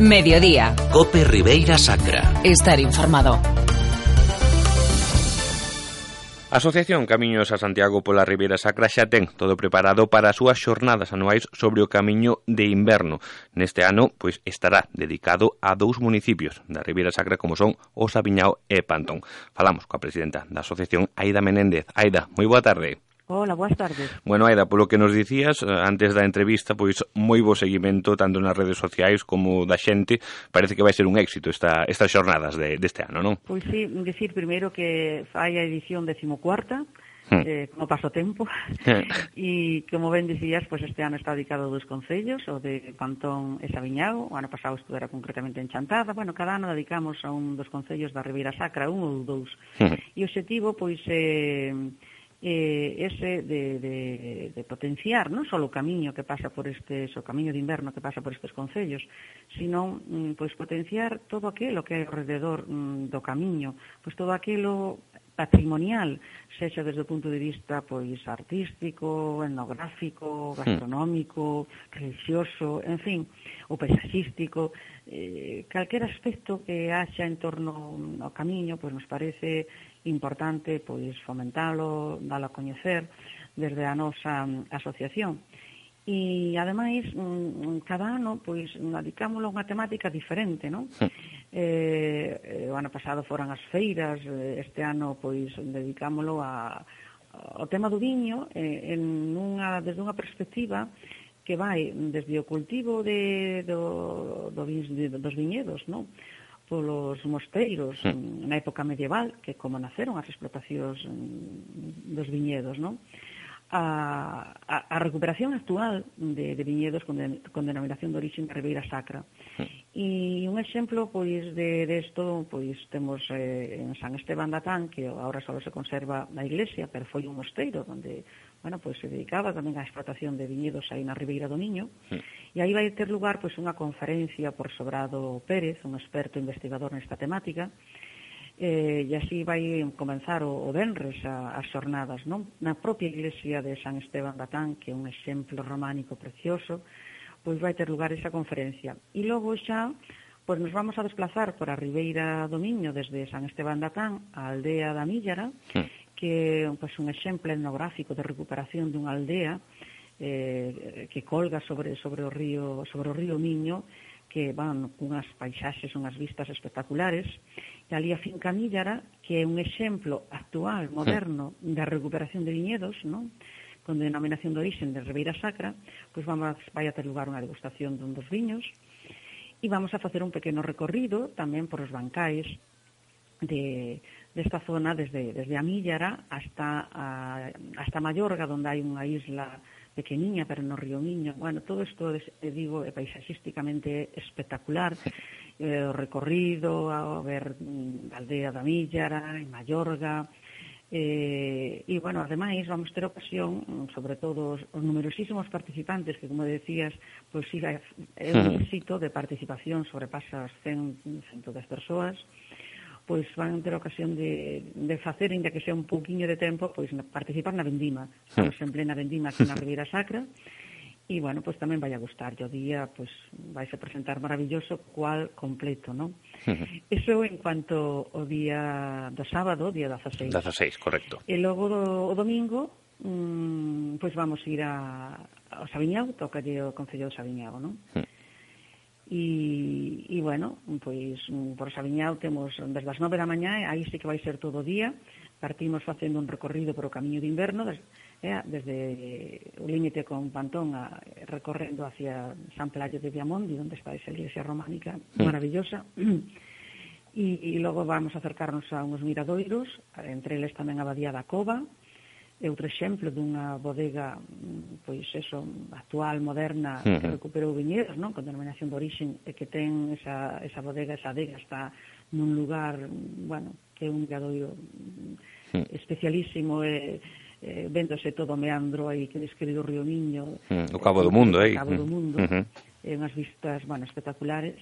Mediodía. Cope Ribeira Sacra. Estar informado. Asociación Camiños a Santiago pola Ribeira Sacra xa ten todo preparado para as súas xornadas anuais sobre o camiño de inverno. Neste ano, pois, estará dedicado a dous municipios da Ribeira Sacra como son o Sabiñao e Pantón. Falamos coa presidenta da asociación, Aida Menéndez. Aida, moi boa tarde. Hola, boas tardes. Bueno, Aida, polo que nos dicías eh, antes da entrevista, pois moi bo seguimento tanto nas redes sociais como da xente, parece que vai ser un éxito esta, estas xornadas de, deste ano, non? Pois sí, decir primeiro que fai a edición decimocuarta, hmm. eh, como paso tempo, hmm. e como ben dicías, pois este ano está dedicado a dos concellos, o de Pantón e Sabiñago, o ano pasado estuvera concretamente en Chantada, bueno, cada ano dedicamos a un dos concellos da Ribeira Sacra, un ou dous, hmm. e o objetivo, pois, eh, eh, ese de, de, de potenciar non só o camiño que pasa por estes, o camiño de inverno que pasa por estes concellos, sino mm, pois potenciar todo aquilo que hai alrededor mm, do camiño, pois todo aquilo patrimonial, sexa desde o punto de vista pois artístico, etnográfico, hmm. gastronómico, religioso, en fin, o paisaxístico, eh, calquer aspecto que haxa en torno ao camiño, pois nos parece importante pois fomentalo, dalo a coñecer desde a nosa asociación. E ademais mm, cada ano pois dedicámoslo a unha temática diferente, non? Sí Eh, eh, o ano pasado foran as feiras, eh, este ano pois dedicámoslo a, ao tema do viño eh, en unha, desde unha perspectiva que vai desde o cultivo de, do, do, de, dos viñedos, non? polos mosteiros na época medieval, que como naceron as explotacións mm, dos viñedos, non? A, a, a recuperación actual de, de viñedos con, de, con denominación de orixe de Ribeira Sacra. E un exemplo pois de desto pois temos eh, en San Esteban da Tan, que agora só se conserva a iglesia, pero foi un mosteiro onde bueno, pois se dedicaba tamén á explotación de viñedos aí na Ribeira do Niño. Sí. E aí vai ter lugar pois unha conferencia por Sobrado Pérez, un experto investigador nesta temática, eh, e así vai comenzar o, o Benres a, as xornadas non? na propia iglesia de San Esteban da Tán, que é un exemplo románico precioso, pois vai ter lugar esa conferencia. E logo xa pois nos vamos a desplazar por a Ribeira do Miño desde San Esteban da Can á aldea da Millara, sí. Hmm. que é pois, un exemplo etnográfico de recuperación dunha aldea eh, que colga sobre, sobre, o río, sobre o río Miño que van unhas paisaxes, unhas vistas espectaculares, e ali a finca Millara, que é un exemplo actual, hmm. moderno, da recuperación de viñedos, non? con denominación de orixen de Ribeira Sacra, pois vamos, vai a ter lugar unha degustación dun dos viños, e vamos a facer un pequeno recorrido tamén por os bancais de, desta zona desde, desde a Millara hasta, a, hasta Mallorca, onde hai unha isla pequeniña, pero no Río Miño. Bueno, todo isto, eh, digo, é paisaxísticamente espectacular. Eh, o recorrido, a ver mm, a aldea da Millara, en Mallorca, Eh, e, bueno, ademais, vamos ter ocasión, mm, sobre todo os, os numerosísimos participantes, que, como decías, pois siga é un éxito de participación sobrepasa as 100, 110 persoas, pois van ter ocasión de, de facer, inda que sea un pouquiño de tempo, pois participar na vendima. Hm. Estamos en plena vendima aquí na Riviera Sacra, e, bueno, pois pues, tamén vai a gustar o día, pois pues, vai a presentar maravilloso cual completo, non? Eso en cuanto o día do sábado, día 16. 16, correcto. E logo do, o domingo, mmm, pois pues vamos ir a, ao Sabiñao, tocalle o Concello do Sabiñao, non? E, e bueno, pois por Sabiñao temos desde as 9 da mañá, aí sí que vai ser todo o día, partimos facendo un recorrido por o camiño de inverno des, eh, desde o límite con Pantón a, recorrendo hacia San Pelayo de Viamondi onde está esa iglesia románica mm. maravillosa. E, e logo vamos a acercarnos a uns miradoiros entre eles tamén a Badía da Cova é outro exemplo dunha bodega mm, pois eso, actual, moderna, uh -huh. que recuperou viñedos, non? con denominación de origen e que ten esa, esa bodega, esa adega, está nun lugar, mm, bueno, que é un gadoiro mm, uh -huh. especialísimo, e, eh, véndose todo o meandro aí que describe o Río Miño. Uh -huh. O Cabo do Mundo, aí. O Cabo do Mundo, uh -huh. e unhas vistas, bueno, espectaculares.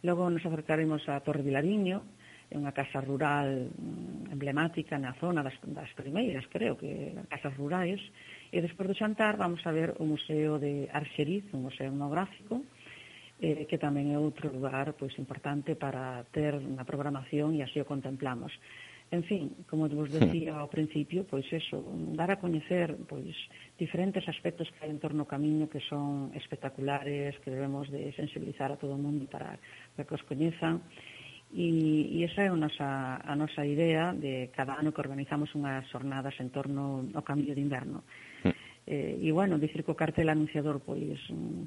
Logo nos acercaremos a Torre Vilariño, é unha casa rural emblemática na zona das, das primeiras, creo que casas rurais, e despois do xantar vamos a ver o Museo de Arxeriz, un museo etnográfico, eh, que tamén é outro lugar pois importante para ter na programación e así o contemplamos. En fin, como vos decía hmm. ao principio, pois eso, dar a coñecer pois diferentes aspectos que hai en torno ao camiño que son espectaculares, que debemos de sensibilizar a todo o mundo para, para que os coñezan. E, e esa é a nosa, a nosa idea de cada ano que organizamos unhas jornadas en torno ao cambio de inverno. Mm. Eh, e, bueno, dicir que o cartel anunciador, pois, mm,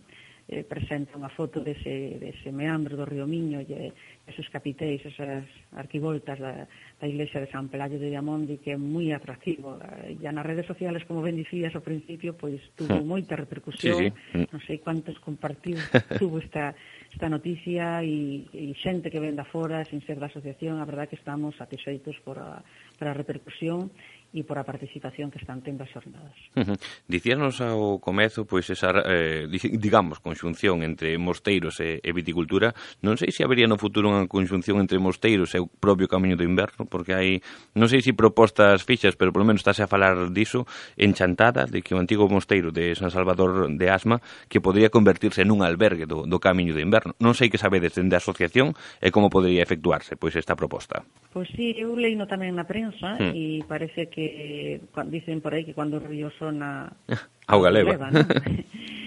eh, presenta unha foto dese, dese meandro do río Miño e esos capiteis, esas arquivoltas da, da iglesia de San Pelayo de Diamondi que é moi atractivo eh, e nas redes sociales, como ben dicías ao principio pois tuvo mm. moita repercusión sí, sí. Mm. non sei quantos compartidos tuvo esta, esta noticia e, e xente que ven da fora sin ser da asociación, a verdad que estamos satisfeitos por a, por a repercusión e por a participación que están tendo as jornadas. Uh -huh. Dicíanos ao comezo, pois, esa, eh, digamos, conxunción entre mosteiros e, e viticultura, non sei se habería no futuro unha conxunción entre mosteiros e o propio camiño do inverno, porque hai, non sei se propostas fixas, pero polo menos estáse a falar diso, en Chantada, de que o antigo mosteiro de San Salvador de Asma, que podría convertirse nun albergue do, do camiño do inverno. Non sei que sabedes dende a asociación e como podría efectuarse pois esta proposta. Pois sí, eu leino tamén na prensa mm. e parece que dicen por aí que cando o río sona... Auga leva. Leva, ¿no?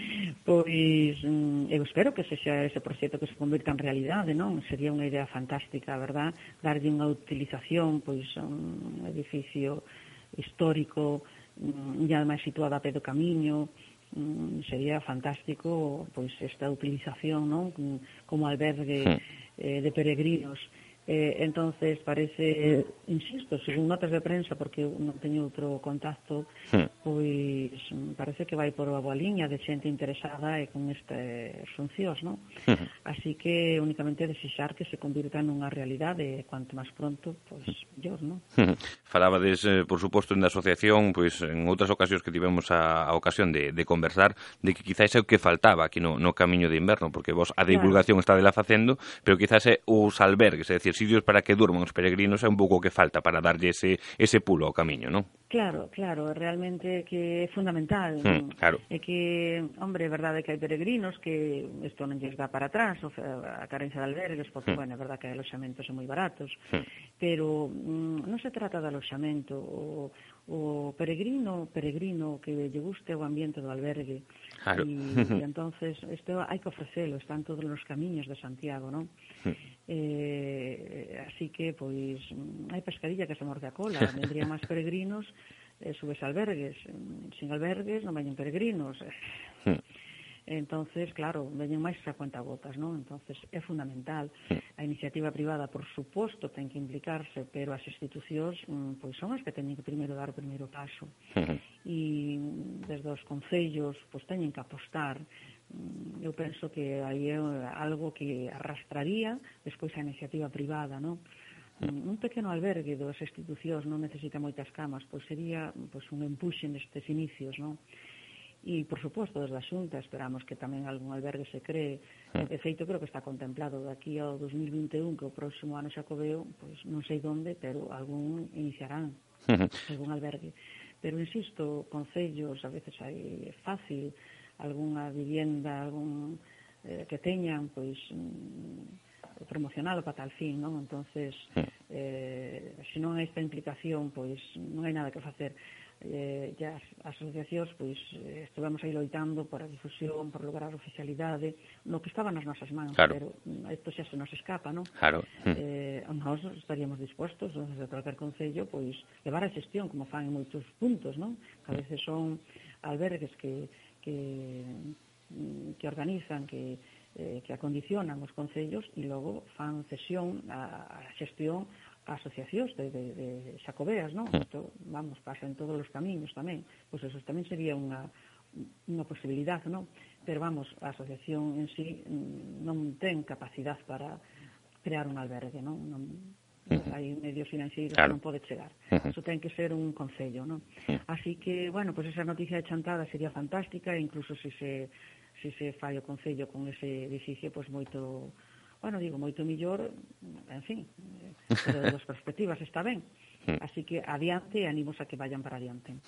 Pois mm, eu espero que sexa ese proxecto que se convirta en realidade, non? Sería unha idea fantástica, verdad? Darlle unha utilización pois a un edificio histórico mm, e ademais situado a pé do camiño, mm, sería fantástico pois esta utilización, non? Como albergue hmm. eh, de peregrinos. Eh, entonces parece, insisto, según notas de prensa, porque non teño outro contacto, hmm. sí. pois mm, parece que vai por a boa liña de xente interesada e con este funcións, non? Hmm. Así que únicamente desexar que se convirta nunha realidade quanto cuanto máis pronto, pois, mellor, non? Hmm. Falabades, eh, por suposto, na asociación, pois en outras ocasións que tivemos a, a ocasión de, de conversar, de que quizás é o que faltaba aquí no, no camiño de inverno, porque vos a divulgación claro. está de la facendo, pero quizás é os albergues, é dicir, sitios, para que durman os peregrinos é un pouco que falta para darlle ese, ese pulo ao camiño, non? Claro, claro, realmente que é fundamental. Hmm, claro. É que, hombre, é verdade que hai peregrinos que isto non lles dá para atrás, o, a carencia de albergues, porque, hmm. bueno, é verdade que hai aloxamentos moi baratos, hmm. pero mm, non se trata de aloxamento, o, o peregrino, peregrino que lle guste o ambiente do albergue. Claro. E, e entonces, isto hai que ofrecelo, están todos os camiños de Santiago, non? Mm eh, así que pois hai pescadilla que se morde a cola vendrían máis peregrinos eh, subes albergues. Mm, sin albergues non veñen peregrinos. Hmm. Entonces claro veñen máis a cuenta gotas non? Entonces é fundamental. Hmm. A iniciativa privada por suposto ten que implicarse pero as institucións mm, pois son as que teñen que primeiro dar o primeiro paso. Hmm. E desde os concellos pois teñen que apostar eu penso que aí é algo que arrastraría despois a iniciativa privada, non? Mm, un pequeno albergue das institucións non necesita moitas camas, pois sería pois, un empuxe nestes inicios, non? E, por suposto, desde a Xunta esperamos que tamén algún albergue se cree. Mm. De feito, creo que está contemplado de aquí ao 2021, que o próximo ano xa coveo, pois non sei onde, pero algún iniciarán, algún albergue. Pero, insisto, concellos, a veces hai fácil, algunha vivienda, algún eh, que teñan, pois mm, promocionado para tal fin, non? Entonces, eh, se non hai esta implicación, pois non hai nada que facer. Eh, ya as asociacións, pois, eh, estuvemos aí loitando por a difusión, por lograr oficialidade, no que estaba nas nosas mans, claro. pero mm, isto xa se nos escapa, non? Claro. Hm. Eh, nós estaríamos dispostos, desde calquer concello, pois, levar a xestión, como fan en moitos puntos, non? Que a hm. veces son albergues que que, mm, que organizan, que, eh, que acondicionan os concellos e logo fan cesión a, a xestión a asociacións de, de, de xacobeas, non? Hmm. Isto, vamos, pasa en todos os camiños tamén. Pois eso tamén sería unha, unha posibilidade, non? Pero vamos, a asociación en sí mm, non ten capacidade para crear un albergue, non? non Uh -huh. Hai medios financeiros claro. que non pode chegar. Uh -huh. Eso ten que ser un concello, non? Uh -huh. Así que, bueno, pois pues esa noticia de chantada sería fantástica, incluso se se, se, se fai o concello con ese edificio, pois pues moito bueno, digo, moito millor, en fin, eh, pero das perspectivas está ben. Mm. Así que adiante e animos a que vayan para adiante.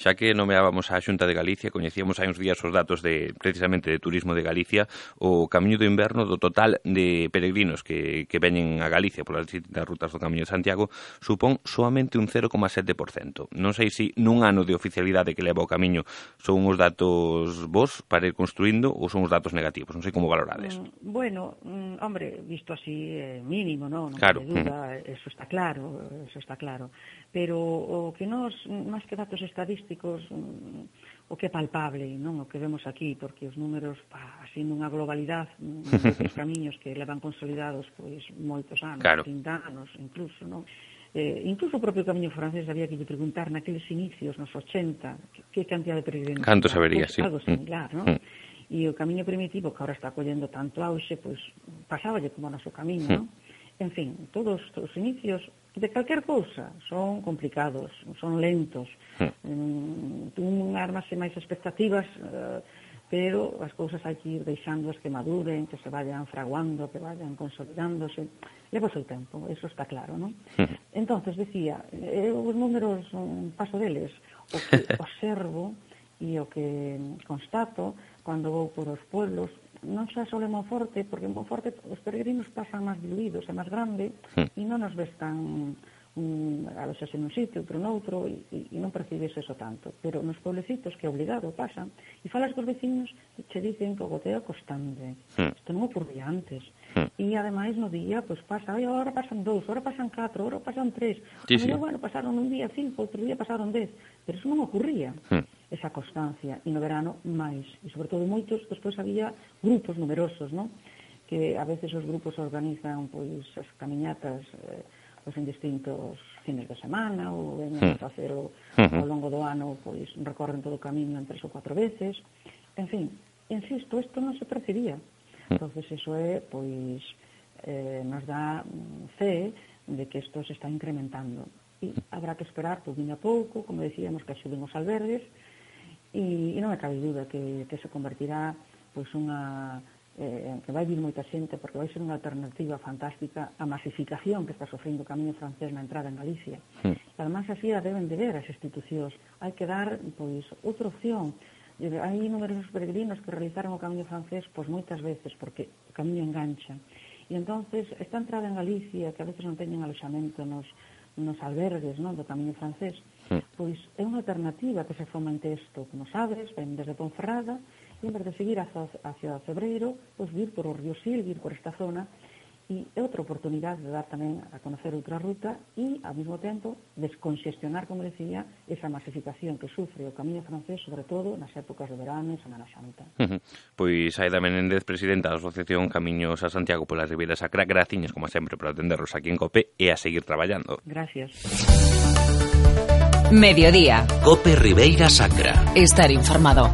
Xa que nomeábamos a Xunta de Galicia, coñecíamos hai uns días os datos de precisamente de turismo de Galicia, o Camiño do Inverno do total de peregrinos que, que veñen a Galicia polas distintas rutas do Camiño de Santiago supón soamente un 0,7%. Non sei se si nun ano de oficialidade que leva o Camiño son os datos vos para ir construindo ou son os datos negativos, non sei como valorades. Mm, bueno, mm, hombre, visto así, mínimo, non? non claro. Duda, eso está claro, eso está claro claro. Pero o que nos, máis que datos estadísticos, mm, o que é palpable, non o que vemos aquí, porque os números, pa, así nunha globalidade, os camiños que levan consolidados pois moitos anos, claro. 30 anos incluso, non? Eh, incluso o propio camiño francés había que lle preguntar naqueles inicios, nos 80, que, que cantidad de presidentes. Canto sabería, sí. Algo similar, non? Mm. E o camiño primitivo, que agora está collendo tanto auxe, pois pues, pasáballe como o noso camiño, mm. non? en fin, todos os inicios de calquer cousa son complicados, son lentos. Hmm. Mm. Tú armas máis expectativas, eh, pero as cousas hai que ir deixándoas que maduren, que se vayan fraguando, que vayan consolidándose. Leva o seu tempo, eso está claro, non? Mm. Entonces, decía, eu os números un paso deles, o que observo e o que constato cando vou por os pueblos non xa só en Monforte, porque en Monforte os peregrinos pasan máis diluídos, é máis grande, mm. e non nos ves tan um, a veces en un sitio, outro noutro, e, e non percibes eso tanto. Pero nos pueblecitos que obligado pasan, e falas cos vecinos, e che dicen que o goteo constante. Mm. Isto non ocurría antes. Mm. E ademais no día, pois pues, pasa, oi, agora pasan dous, agora pasan catro, agora pasan tres. Sí, sí. bueno, pasaron un día cinco, outro día pasaron dez. Pero eso non ocurría. Mm. Esa constancia. E no verano, máis. E sobre todo moitos, despois había grupos numerosos, non? Que a veces os grupos organizan, pois, as camiñatas... Eh, pois en distintos fines de semana ou en a mm. facer o, mm-hmm. ao longo do ano pois recorren todo o camiño en tres ou cuatro veces. En fin, insisto, isto non se percibía. Mm. Entonces, eso é, pois, eh, nos dá mm, fe de que isto se está incrementando. E mm. habrá que esperar pouquinho a pouco, como decíamos, que axuden os albergues, e, e non me cabe dúda que, que se convertirá pois unha eh, que vai vir moita xente porque vai ser unha alternativa fantástica á masificación que está sofrendo o camiño francés na entrada en Galicia. Mm. Sí. Además, así a deben de ver as institucións. Hai que dar pois outra opción hai numerosos peregrinos que realizaron o camiño francés pois moitas veces porque o camiño engancha. E entonces esta entrada en Galicia que a veces non teñen aloxamento nos, nos albergues non, do camiño francés mm. pois é unha alternativa que se fomente isto como sabes, ven desde Ponferrada e en vez de seguir hacia, hacia Cebreiro pois vir por o río Sil, vir por esta zona E é outra oportunidade de dar tamén a conocer outra ruta e, ao mesmo tempo, desconxestionar, como decía, esa masificación que sufre o camiño francés, sobre todo nas épocas de verano e Semana Santa. Uh -huh. Pois Aida Menéndez, presidenta da Asociación Camiños a Santiago pola Ribeira Sacra, graciñas, como sempre, por atenderlos aquí en COPE e a seguir traballando. Gracias. Mediodía. COPE Ribeira Sacra. Estar informado.